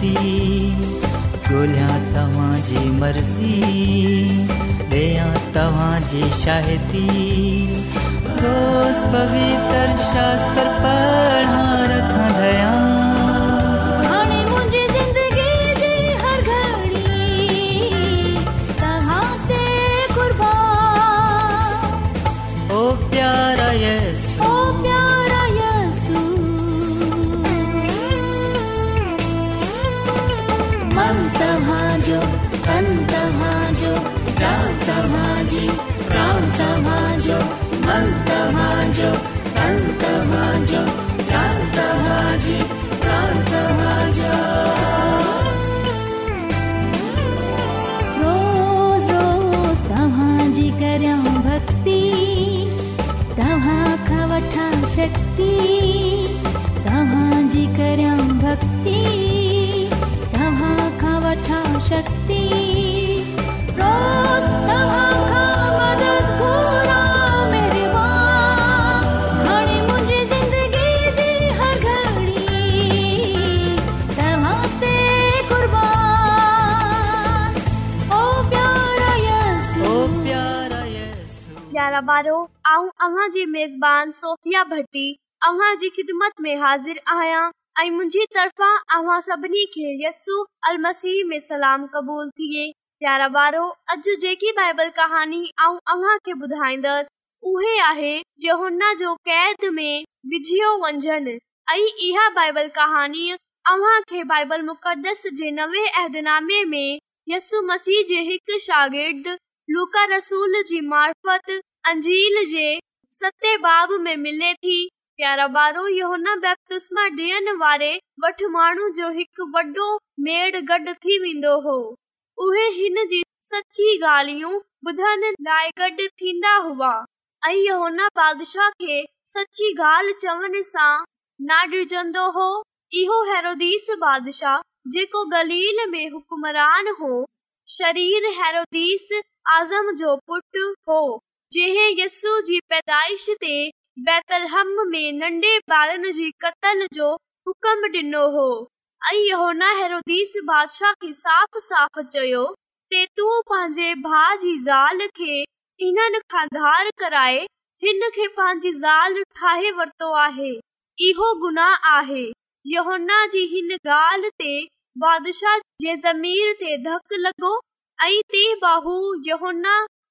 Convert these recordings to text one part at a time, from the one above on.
ती ॻोल्हियां तव्हांजी मर्ज़ी शाहिदी रोज़ पवित्र शास्त्र तव्हांजो तव्हांजो तव्हांजी रोज़ो तव्हांजी करी तव्हां खां वठा शक्ती پیارے بہارو اؤں اواں جي ميزبان صوفيا بھٽي اواں جي خدمت ۾ حاضر آيا ۽ مونجي طرفا اوا سڀني کي يسو المسيح ۾ سلام قبول ٿييه پيارا بہارو اڄ جيڪي بائبل ڪهاڻي اؤں اوا کي ٻڌائندس اوهي آهي يوحنا جو قيد ۾ ٻجيو ونجن ائي اها بائبل ڪهاڻي اوا کي بائبل مقدس جي نئين عہدنامي ۾ يسو مسيح جي هڪ شاگرد لوقا رسول جي معرفت अंजील जे सते बाब में मिले थी प्यारा ॿारो योहना बैप्तिस्मा ॾियण वारे वटि माण्हू जो हिकु वॾो मेड़ गॾु थी वेंदो हो उहे हिन जी सची ॻाल्हियूं ॿुधण लाइ गॾु थींदा हुआ ऐं योहना बादशाह खे सची ॻाल्हि चवण सां न ॾिजंदो हो इहो हेरोदीस बादशाह जेको गलील में हुक्मरान हो शरीर हेरोदीस आज़म जो पुट हो जेहे यस्सु जी पैदाइश ते बैतलहम में नंडे ॿारनि जी कतल जो हुकम डिनो हो ऐं योना हेरोदीस बादशाह के साफ़ साफ़ चयो ते तू पांजे भा जी ज़ाल के इनन खां कराए हिन के पांजी ज़ाल ठाहे वरतो आहे इहो गुना आहे योना जी हिन गाल ते बादशाह जे ज़मीर ते धक लगो ऐं ते बाहु योना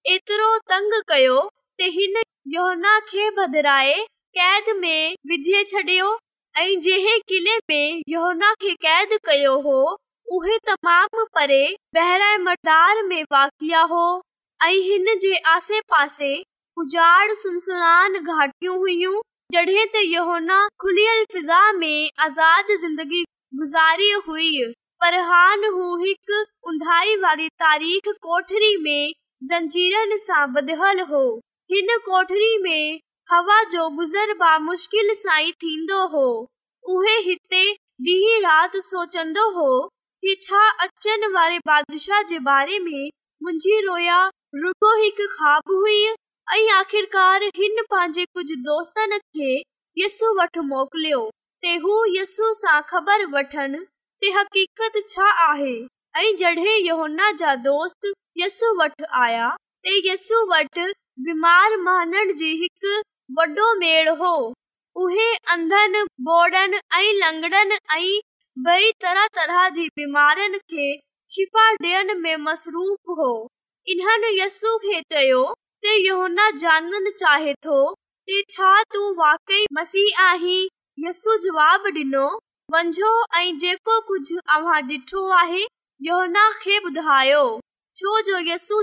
घाटियूं पर उाई वारी तारीख़ कोठड़ी में हिन पंहिंजे कुझु दोस्तनि خبر यस वटि मोकिलियो छा आहे स वटि यसु वटि हो मसरूफ़ हो इन यस्सू खे चयो ताहे थो वाकई मसी आहीं यस जवाब ॾिनो वञो ऐं जेको कुझु ॾिठो आहे ना खे ॿुधायो छो जो यस्सु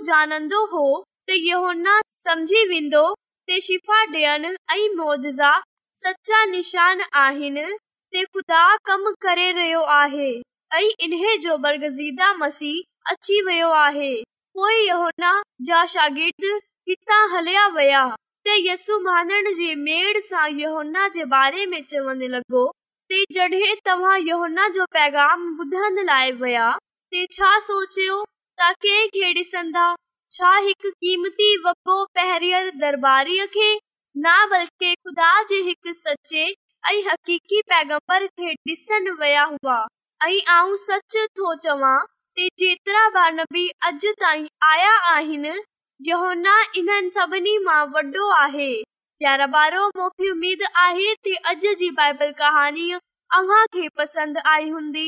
हो त योनाना जा शागिर्द हितां हल्या वया त यस्ु मानण जे मेड़ सां योहना जे बारे में चवनि तव्हां योहना जो पैगाम ॿुधण लाइ वया ते छा सोचियो त के खेड़े संधा छा हिकु क़ीमती वॻो पहिरियल दरबारीअ खे न बल्कि ख़ुदा जे हिकु सचे ऐं हक़ीक़ी पैगम्बर खे ॾिसण विया हुआ ऐं आऊं सच थो चवां ते जेतिरा बानबी अॼु ताईं आया आहिनि यहोना इन्हनि सभिनी मां वॾो आहे प्यारा ॿारो मूंखे उमेद आहे ते अॼु जी बाइबल कहाणी अव्हां खे पसंदि आई हूंदी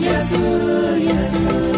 Yes, yes.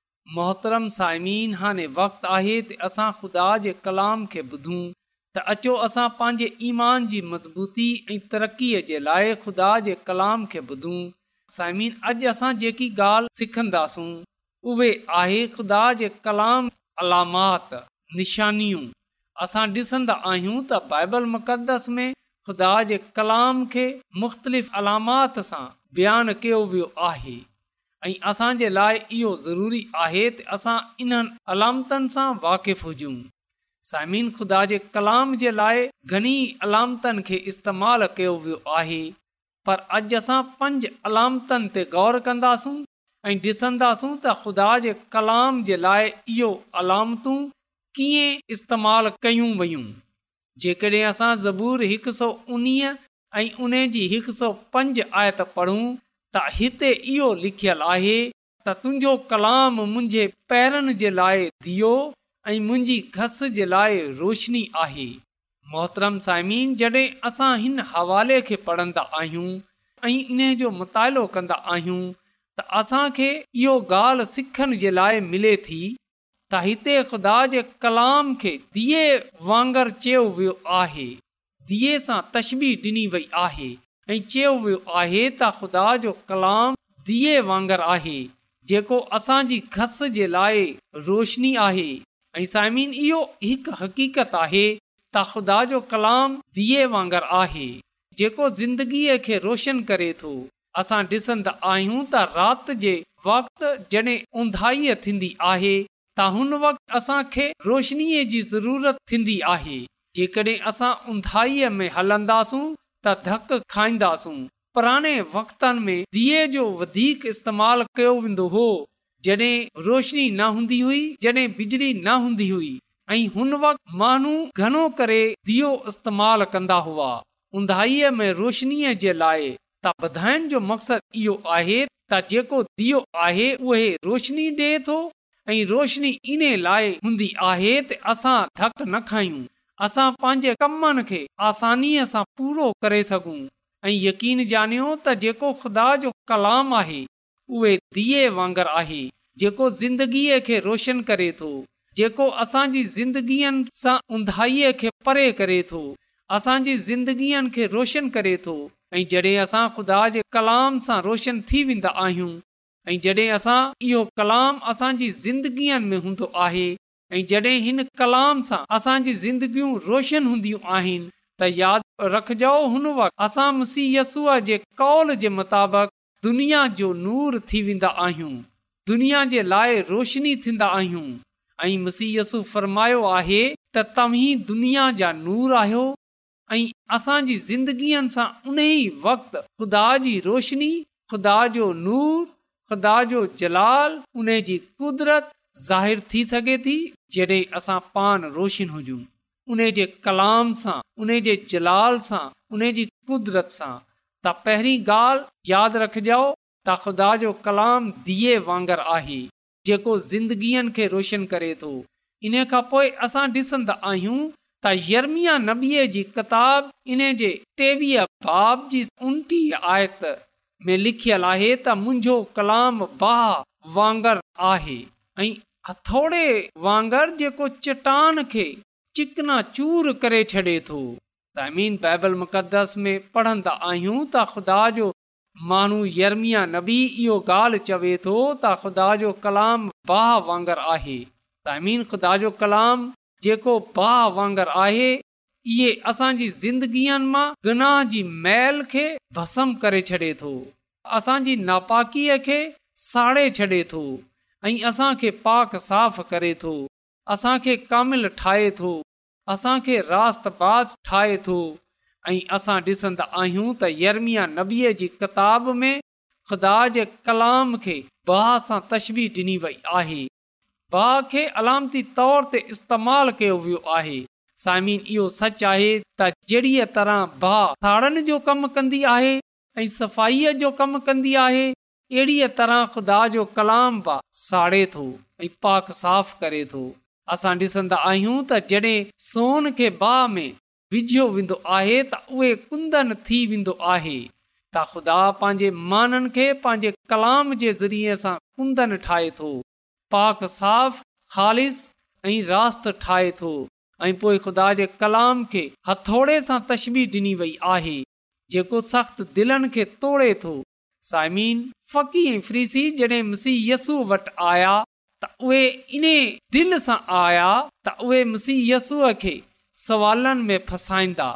मोहतरम साइमिन हाणे वक़्तु आहे त असां खुदा जे कलाम खे ॿुधूं त अचो असां पंहिंजे ईमान जी मज़बूती ऐं तरक़ीअ जे लाइ खुदा जे कलाम खे ॿुधूं साइमिन अॼु असां जेकी ॻाल्हि सिखंदासूं उहे आहे ख़ुदा जे कलाम अलामातशानियूं असां डि॒संदा आहियूं त बाइबल मुक़दस में ख़ुदा जे कलाम खे मुख़्तलिफ़ अलामात सां बयानु कयो वियो आहे ऐं असां जे लाइ इहो ज़रूरी आहे त असां इन्हनि अलामतन सां वाक़िफ़ु हुजूं समीन ख़ुदा जे कलाम जे लाइ घणी अलामतनि खे इस्तेमालु कयो वियो आहे पर अॼु असां पंज अलामतन ते गौर कंदासूं ऐं ॾिसंदासूं त ख़ुदा जे कलाम जे लाइ इहो अलामतू कीअं इस्तेमालु कयूं वयूं जेकॾहिं असां ज़बूर हिकु सौ उणिवीह ऐं उन जी हिक सौ पंज आयत पढ़ूं त हिते इहो लिखियलु आहे त तुंहिंजो कलाम मुंहिंजे पैरनि जे लाइ दियो ऐं मुंहिंजी घस जे लाइ रोशनी आहे मोहतरम साइमीन जड॒हिं असां हिन हवाले खे पढ़ंदा आहियूं ऐं इन जो मुतालो कंदा आहियूं त असां इहो ॻाल्हि सिखण जे लाइ मिले थी त हिते ख़ुदा जे कलाम खे दिए वांगर चयो वियो आहे धीअ सां तशबीह डि॒नी वई आहे ऐं चयो वियो आहे त ख़ुदा जो कलाम धीअ वांगुरु आहे जेको असांजी खस जे लाइ रोशनी आहे ऐं साइमीन इहो हिकु हक़ीक़त आहे त ख़ुदा जो कलाम धीअ वांगर आहे जेको ज़िंदगीअ खे रोशन करे थो असां डि॒संदा आहियूं त राति जे वक़्ति जॾहिं उंधाईअ थींदी आहे त हुन वक़्ति असांखे रोशनीअ जी ज़रूरत थींदी आहे जेकॾहिं असां में हलंदासूं त धक खाईंदासूं पुराणे वक़्ते जो इस्तेमालु कयो वेंदो हो जॾहिं रोशनी न हूंदी हुई जॾहिं बिजली न हूंदी हुई ऐं हुन वक़्त माण्हू घणो करे धीओ इस्तेमालु कंदा हुआ ऊंधाईअ में रोशिनीअ जे लाइ त ॿधाइण जो मक़सदु इहो आहे त जेको दीओ आहे उहे रोशनी डे थो ऐं रोशनी इन लाइ हूंदी आहे त असां धक न खायूं असां पंहिंजे कमनि खे आसानीअ सां पूरो करे सघूं ऐं यकीन ॼाणियो त जेको ख़ुदा जो कलाम आहे उहे दीअ वांगुरु आहे जेको ज़िंदगीअ खे रोशन करे थो जेको असांजी ज़िंदगीअ सां ऊंधाईअ खे परे करे थो असांजी ज़िंदगीअ खे रोशन करे थो ऐं जॾहिं असां ख़ुदा जे कलाम सां रोशन थी वेंदा आहियूं ऐं जॾहिं असां इहो कलाम असांजी ज़िंदगीअ में हूंदो आहे ऐं जॾहिं हिन कलाम सां असांजी ज़िंदगियूं रोशन हूंदियूं आहिनि त यादि रखिजो हुन वक़्ति असां मुसीयसूअ जे कौल जे मुताबिक़ दुनिया जो नूर थी वेंदा आहियूं दुनिया जे लाइ रोशनी थींदा आहियूं ऐं मुसीयसु फर्मायो आहे त तव्हीं दुनिया जा नूर आहियो ऐं असांजी ज़िंदगीअ सां उन ई वक़्ति ख़ुदा जी रोशनी ख़ुदा जो नूर ख़ुदा जो जलाल उन जी क़ुदरत ज़ाहिर थी सघे थी असां पान रोशन हुजूं उनजे कलाम सां त पहिरीं ॻाल्हि यादि रखजो तांगर आहे रोशन करे थो इन खां पोइ असां ॾिसंदा आहियूं त यर्मिया नबीअ जी किताब में लिखियल आहे त मुंहिंजो कलाम वांगर आहे हथौड़े वांगर जेको चटान खे चूर करे छॾे थो मुक़दस में पढ़ंदा आहियूं त ख़ुदा जो माण्हू यर्मिया नबी इहो ॻाल्हि चवे थो त ख़ुदा जो कलाम बाह वांगरु आहे तइमीन ख़ुदा जो कलाम जेको बाह वांगरु आहे इहे असांजी ज़िंदगीअ मां गनाह जी मैल खे भसम करे छॾे थो असांजी नापाकीअ खे साड़े छॾे थो ऐं असांखे पाक साफ़ करे थो असांखे कामिल ठाहे थो असांखे रात बास ठाहे थो ऐं असां डि॒संदा आहियूं त यर्मिया नबीअ जी किताब में ख़ुदा जे कलाम खे भाउ सां तशबी डि॒नी वई आहे भाउ खे अलामती तौर ते इस्तेमाल कयो वियो आहे साइमिन इहो सच आहे त जहिड़ीअ तरह भाउ साड़नि जो कमु कंदी आहे ऐं सफ़ाईअ जो कमु कंदी आहे अहिड़ीअ तरह ख़ुदा जो कलाम पा साड़े थो ऐं पाक साफ़ करे थो असां ॾिसंदा आहियूं त जॾहिं सोन खे बाह में विझियो वेंदो आहे त उहे कुंदन थी वेंदो आहे त ख़ुदा पंहिंजे माननि खे पंहिंजे कलाम जे ज़रिए सां कुंदन ठाहे थो पाक साफ़ ख़ालिश ऐं रात ठाहे थो ऐं पोइ ख़ुदा जे कलाम खे हथोड़े सां तशबी डि॒नी वई आहे जेको सख़्त दिलनि खे तोड़े थो साइमीन फकी ऐं फ्रीसी जॾहिं मसीह यसू वटि आया त उहे इन दिलि सां आया त उहे मसीह यसूअ खे सवालनि में फसाईंदा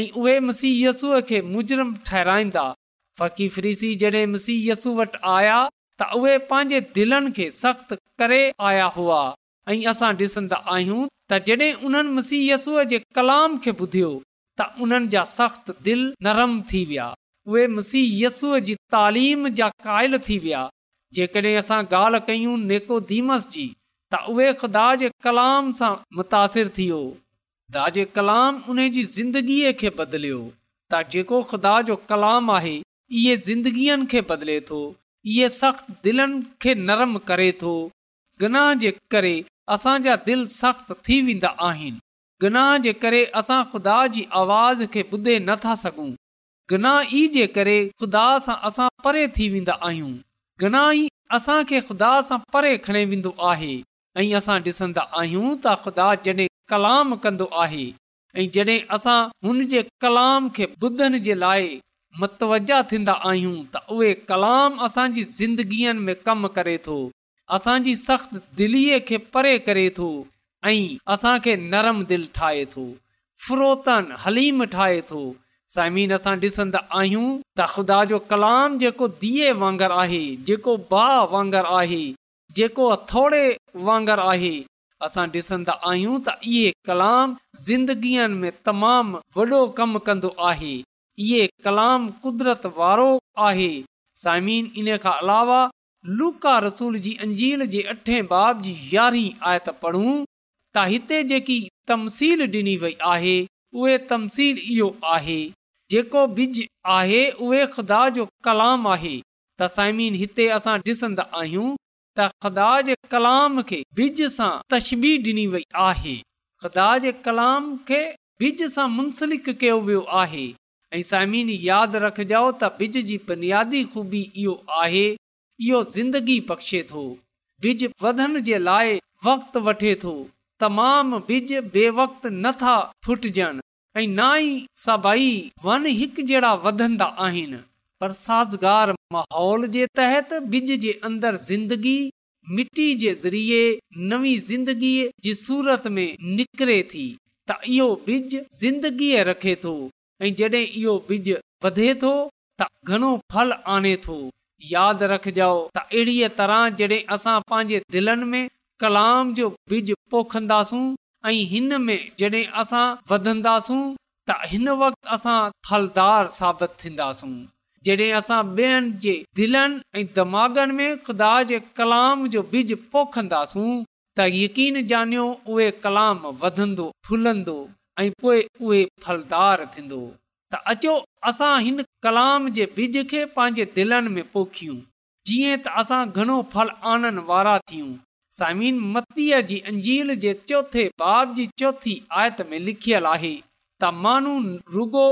ऐं उहे मसीह यसूअ खे ठहिराईंदा फकी फ्रीसी जॾहिं मसीह यसू वटि आया त उहे पंहिंजे दिलनि खे सख़्तु करे आया हुआ ऐं असां ॾिसंदा आहियूं त जॾहिं उन्हनि मसीह यसूअ जे कलाम खे ॿुधियो त उन्हनि जा सख़्तु दिलि नरम थी विया उहेसीहयस्सूअ जी तालीम जा काइल थी विया जेकॾहिं असां ॻाल्हि कयूं नेकोधीमस जी त उहे ख़ुदा जे कलाम सां मुतासिर थियो ख़ुदा जे कलाम उन जी ज़िंदगीअ खे बदिलियो त जेको ख़ुदा जो कलाम आहे इहे ज़िंदगीअ खे बदिले थो इहे सख़्त दिलनि खे नरम करे थो गनाह जे करे असांजा दिलि सख़्त थी वेंदा आहिनि गनाह जे करे असां ख़ुदा जी आवाज़ खे ॿुधे नथा सघूं ख़ुदा सां असां परे थी वेंदा आहियूं गना असांखे ख़ुदा सां परे खणी वेंदो आहे ऐं असां ॾिसंदा आहियूं त ख़ुदा जॾहिं कलाम कंदो आहे ऐं जॾहिं असां हुन जे कलाम खे ॿुधण जे लाइ मतवज थींदा आहियूं त उहे कलाम असांजी ज़िंदगीअ में कमु करे थो असांजी सख़्त दिलीअ खे परे करे थो ऐं असांखे नरम दिलि ठाहे थोरो हलीम ठाहे थो साइमीन असां ॾिसंदा आहियूं त ख़ुदा जो कलाम जेको दीए वांगुरु आहे जेको भा वांगुरु आहे जेको हथोड़े वांगुरु आहे असां ॾिसंदा आहियूं त इहे कलाम ज़िंदगीअ तमामु वॾो कमु कंदो आहे इहो कलाम कुदरत वारो आहे साइमीन इन खां अलावा लुका रसूल जी अंजील जे अठे बाब जी यारहीं आयत प जेकी तमसील डि॒नी वई आहे उहे तमसील इहो आहे जेको बिज आहे उहे ख़ुदा जो कलाम आहे त साइमीन हिते असां ॾिसंदा आहियूं त ख़ुदा जे कलाम खे बिज सां तशबी ॾिनी वई आहे ख़ुदा जे कलाम खे बिज सां मुंसलिक कयो वियो आहे ऐं साइमिन यादि रखजो त बिज जी बुनियादी ख़ूबी इहो आहे इहो ज़िंदगी बख़्शे थो बिज वधण जे लाइ वक़्तु वठे थो तमामु बिज बे वक़्त नथा फुटजनि ना ई सभई वन हिकु जहिड़ा वधंदा आहिनि पर साज़गार माहौल जे तहत बिज जे अंदर ज़िंदगी मिटी जे ज़रिए नवी ज़िंदगीअ निकिरे थी त इहो बिज ज़िंदगीअ रखे थो ऐं जॾहिं इहो बिज वध त घणो फल आणे थो यादि रखजो त अहिड़ीअ तरह जॾहिं असां पंहिंजे दिलनि में कलाम जो बिज पोखंदासूं ऐं हिन में जॾहिं असां वधंदासूं त हिन वक़्ति असां फलदार साबित थींदासूं जॾहिं असां ॿियनि जे दिलनि ऐं में खुदा जे कलाम जो बिज पोखंदासूं त यकीन ॼानियो उहे कलाम वधंदो फुलंदो ऐं पोइ उहे फलदार थींदो त अचो असां हिन कलाम जे बिज खे पंहिंजे दिलनि में पोखियूं जीअं त असां घणो फल वारा थियूं समीन मतीअ जी अंजील जे चोथे बाब जी चोथी आयत में लिखियल आहे त मानू रुगो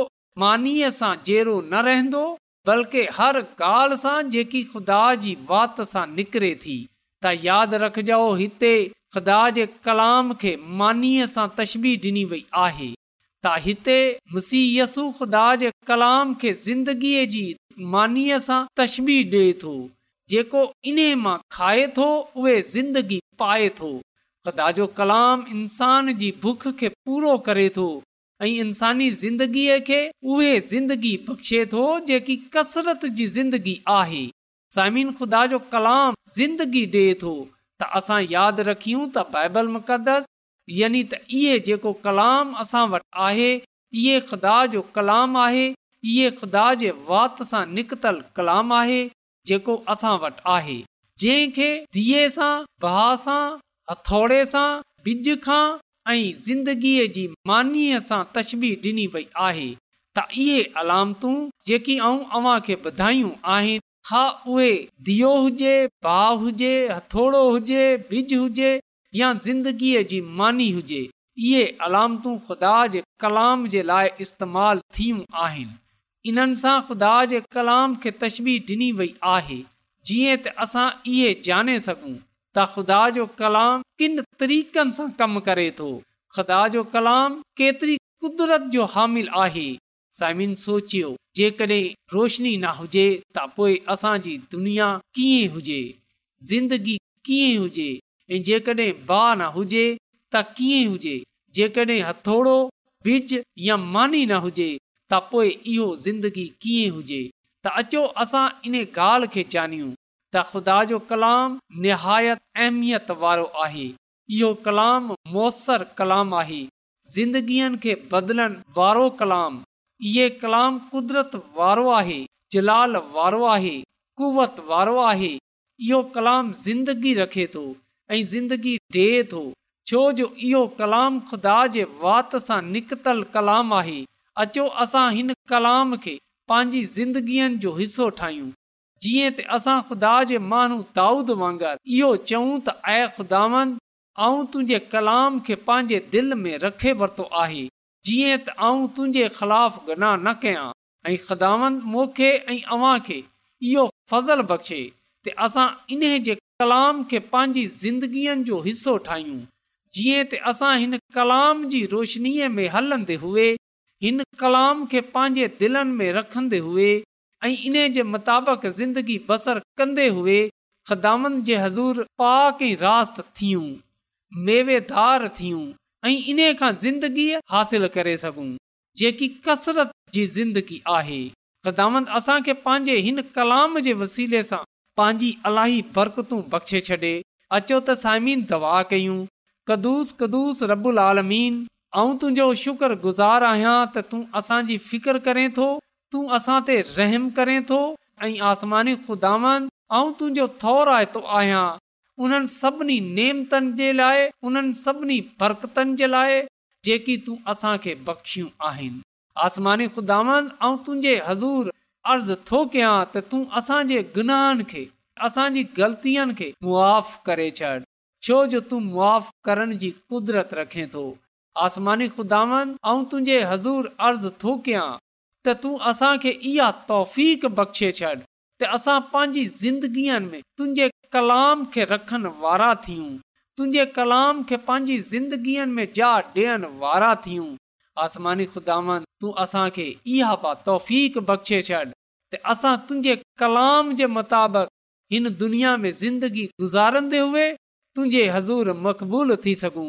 मानीअ सां जहिड़ो न रहंदो बल्कि हर ॻाल्हि सां जेकी खुदा जी वात सां निकिरे थी त यादि रखजो हिते ख़ुदा जे कलाम खे मानीअ सां तशबी ॾिनी वई आहे त हिते मुसीयसु ख़ुदा जे कलाम खे ज़िंदगीअ जी मानीअ सां तशबी ॾिए थो जेको इन मां खाए थो उहे ज़िंदगी पाए थो ख़ुदा जो कलाम इंसान जी बुख खे पूरो करे थो ऐं इंसानी ज़िंदगीअ खे उहे ज़िंदगी बख़्शे थो जेकी कसरत जी ज़िंदगी आहे साइमिन ख़ुदा जो कलाम ज़िंदगी ॾिए थो त असां यादि रखियूं त बाइबल मुक़दस यानी त इहे जेको कलाम असां वटि आहे इहे ख़ुदा जो कलाम आहे इहे ख़ुदा जे वात सां निकतल कलाम आहे जेको असां वटि आहे जंहिंखे धीअ सां बाह सां हथोड़े सां बिज खां ऐं ज़िंदगीअ जी मानीअ सां तस्बीर ॾिनी वई आहे त इहे अलामतूं जेकी ऐं अव्हां खे ॿुधायूं आहिनि हा उहे धियो हुजे भाउ हुजे हुजे बिज हुजे या ज़िंदगीअ जी मानी हुजे इहे अलामतूं ख़ुदा जे कलाम जे लाइ इस्तेमालु थियूं आहिनि इन सां ख़ुदा जे कलाम खे कम करे थो हामिल आहे जेकॾहिं रोशनी न हुजे त पोइ असांजी दुनिया कीअं हुजे ज़िंदगी कीअं हुजे बाह न हुजे हथोड़ो बिज या मानी न हुजे त पोइ इहो ज़िंदगी कीअं हुजे त अचो असां इन ॻाल्हि खे जानियूं त ख़ुदा जो कलाम निहायत अहमियत वारो आहे इहो कलाम मौसरु कलाम आहे ज़िंदगीअ खे बदलनि वारो कलाम इहो कलाम कुदरत वारो आहे जलाल वारो आहे कुवत वारो आहे इहो कलाम ज़िंदगी रखे थो ऐं ज़िंदगी ॾे थो छो जो इहो कलाम खुदा जे वात सां निकतल कलाम आहे अचो असां हिन कलाम खे पंहिंजी ज़िंदगीअ जो हिसो ठाहियूं जीअं त असां ख़ुदा जे माण्हू दाऊद वांगुरु इहो चऊं त ऐं ख़ुदावंद तुंहिंजे कलाम खे पंहिंजे दिलि में रखे वरितो आहे जीअं त आऊं तुंहिंजे ख़िलाफ़ु गना न कयां ऐं ख़ुदावंदोखे ऐं अव्हां खे इहो फज़ल बख़्शे त असां इन जे कलाम खे पंहिंजी ज़िंदगीअ जो हिसो ठाहियूं जीअं त असां हिन कलाम जी रोशनीअ में हलंदे हुए हिन कलाम खे पंहिंजे दिलनि में रखंदे हुए ऐं इन जे मुताबिक़ ज़िंदगी बसर कंदे हुए ख़े हज़ूर पाक ऐं रात थियूं दार थियूं ऐं इन खां ज़िंदगीअ हासिल करे सघूं जेकी कसरत जी ज़िंदगी आहे ख़दामन असांखे पंहिंजे हिन कलाम जे वसीले सां पंहिंजी अलाही बरकतू बख़्शे छॾे अचो त साइमीन दवा कयूं कदुस कदुूस रबुल आलमीन ऐं तुंहिंजो शुक्रगुज़ार आहियां त त त त त त त त तूं असांजी फिकर करें थो तूं असां ते रहम करें थो ऐं आसमानी ख़ुदांद तुंहिंजो थोराए थो आहियां उन्हनि सभिनी नेमतनि जे लाइ उन्हनि सभिनी बरकतनि जे लाइ जेकी तूं असांखे बख़्शियूं आहिनि आसमानी खुदावन ख़ुदांद तुंहिंजे हज़ूर अर्ज़ु थो कयां त तूं असांजे गुनाहनि खे असांजी ग़लतियुनि खे मुआ करे छॾ छो जो तूं मुआ करण जी कुदरत रखे थो आसमानी ख़ुदान ऐं तुंहिंजे हज़ूर अर्ज़ु थो कयां त तूं असांखे इहा तौफ़ बख़्शे छॾ त असां पंहिंजी ज़िंदगीअ कलाम खे वारा थियूं तुंहिंजे कलाम खे पंहिंजी ज़िंदगीअ जा डि॒यण वारा थियूं आसमानी खुदान तूं असांखे इहा तौफ़ बख़्शे छॾ त असां तुंहिंजे कलाम जे मुताबिक़ हिन दुनिया में ज़िंदगी गुज़ारंदे हुए तुंहिंजे हज़ूर मक़बूल थी सघूं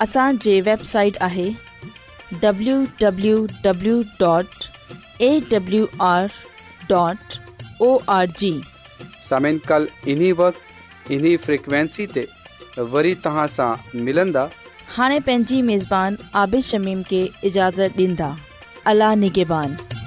असांजे वेबसाइट आहे W dot A W R dot O R G वक़्ति ते वरी तव्हां सां मिलंदा हाणे पंहिंजी मेज़बान आबिशमीम खे इजाज़त ॾींदा